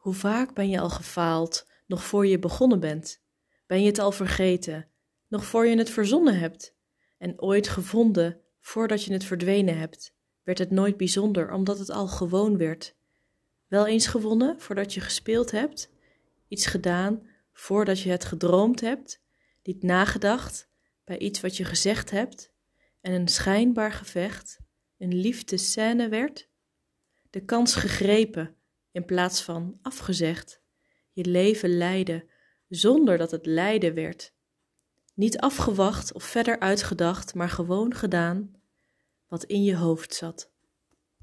Hoe vaak ben je al gefaald, nog voor je begonnen bent? Ben je het al vergeten, nog voor je het verzonnen hebt? En ooit gevonden, voordat je het verdwenen hebt, werd het nooit bijzonder, omdat het al gewoon werd. Wel eens gewonnen, voordat je gespeeld hebt? Iets gedaan, voordat je het gedroomd hebt? Niet nagedacht, bij iets wat je gezegd hebt? En een schijnbaar gevecht, een liefdescène werd? De kans gegrepen, in plaats van afgezegd. Je leven leiden, zonder dat het lijden werd. Niet afgewacht of verder uitgedacht, maar gewoon gedaan wat in je hoofd zat.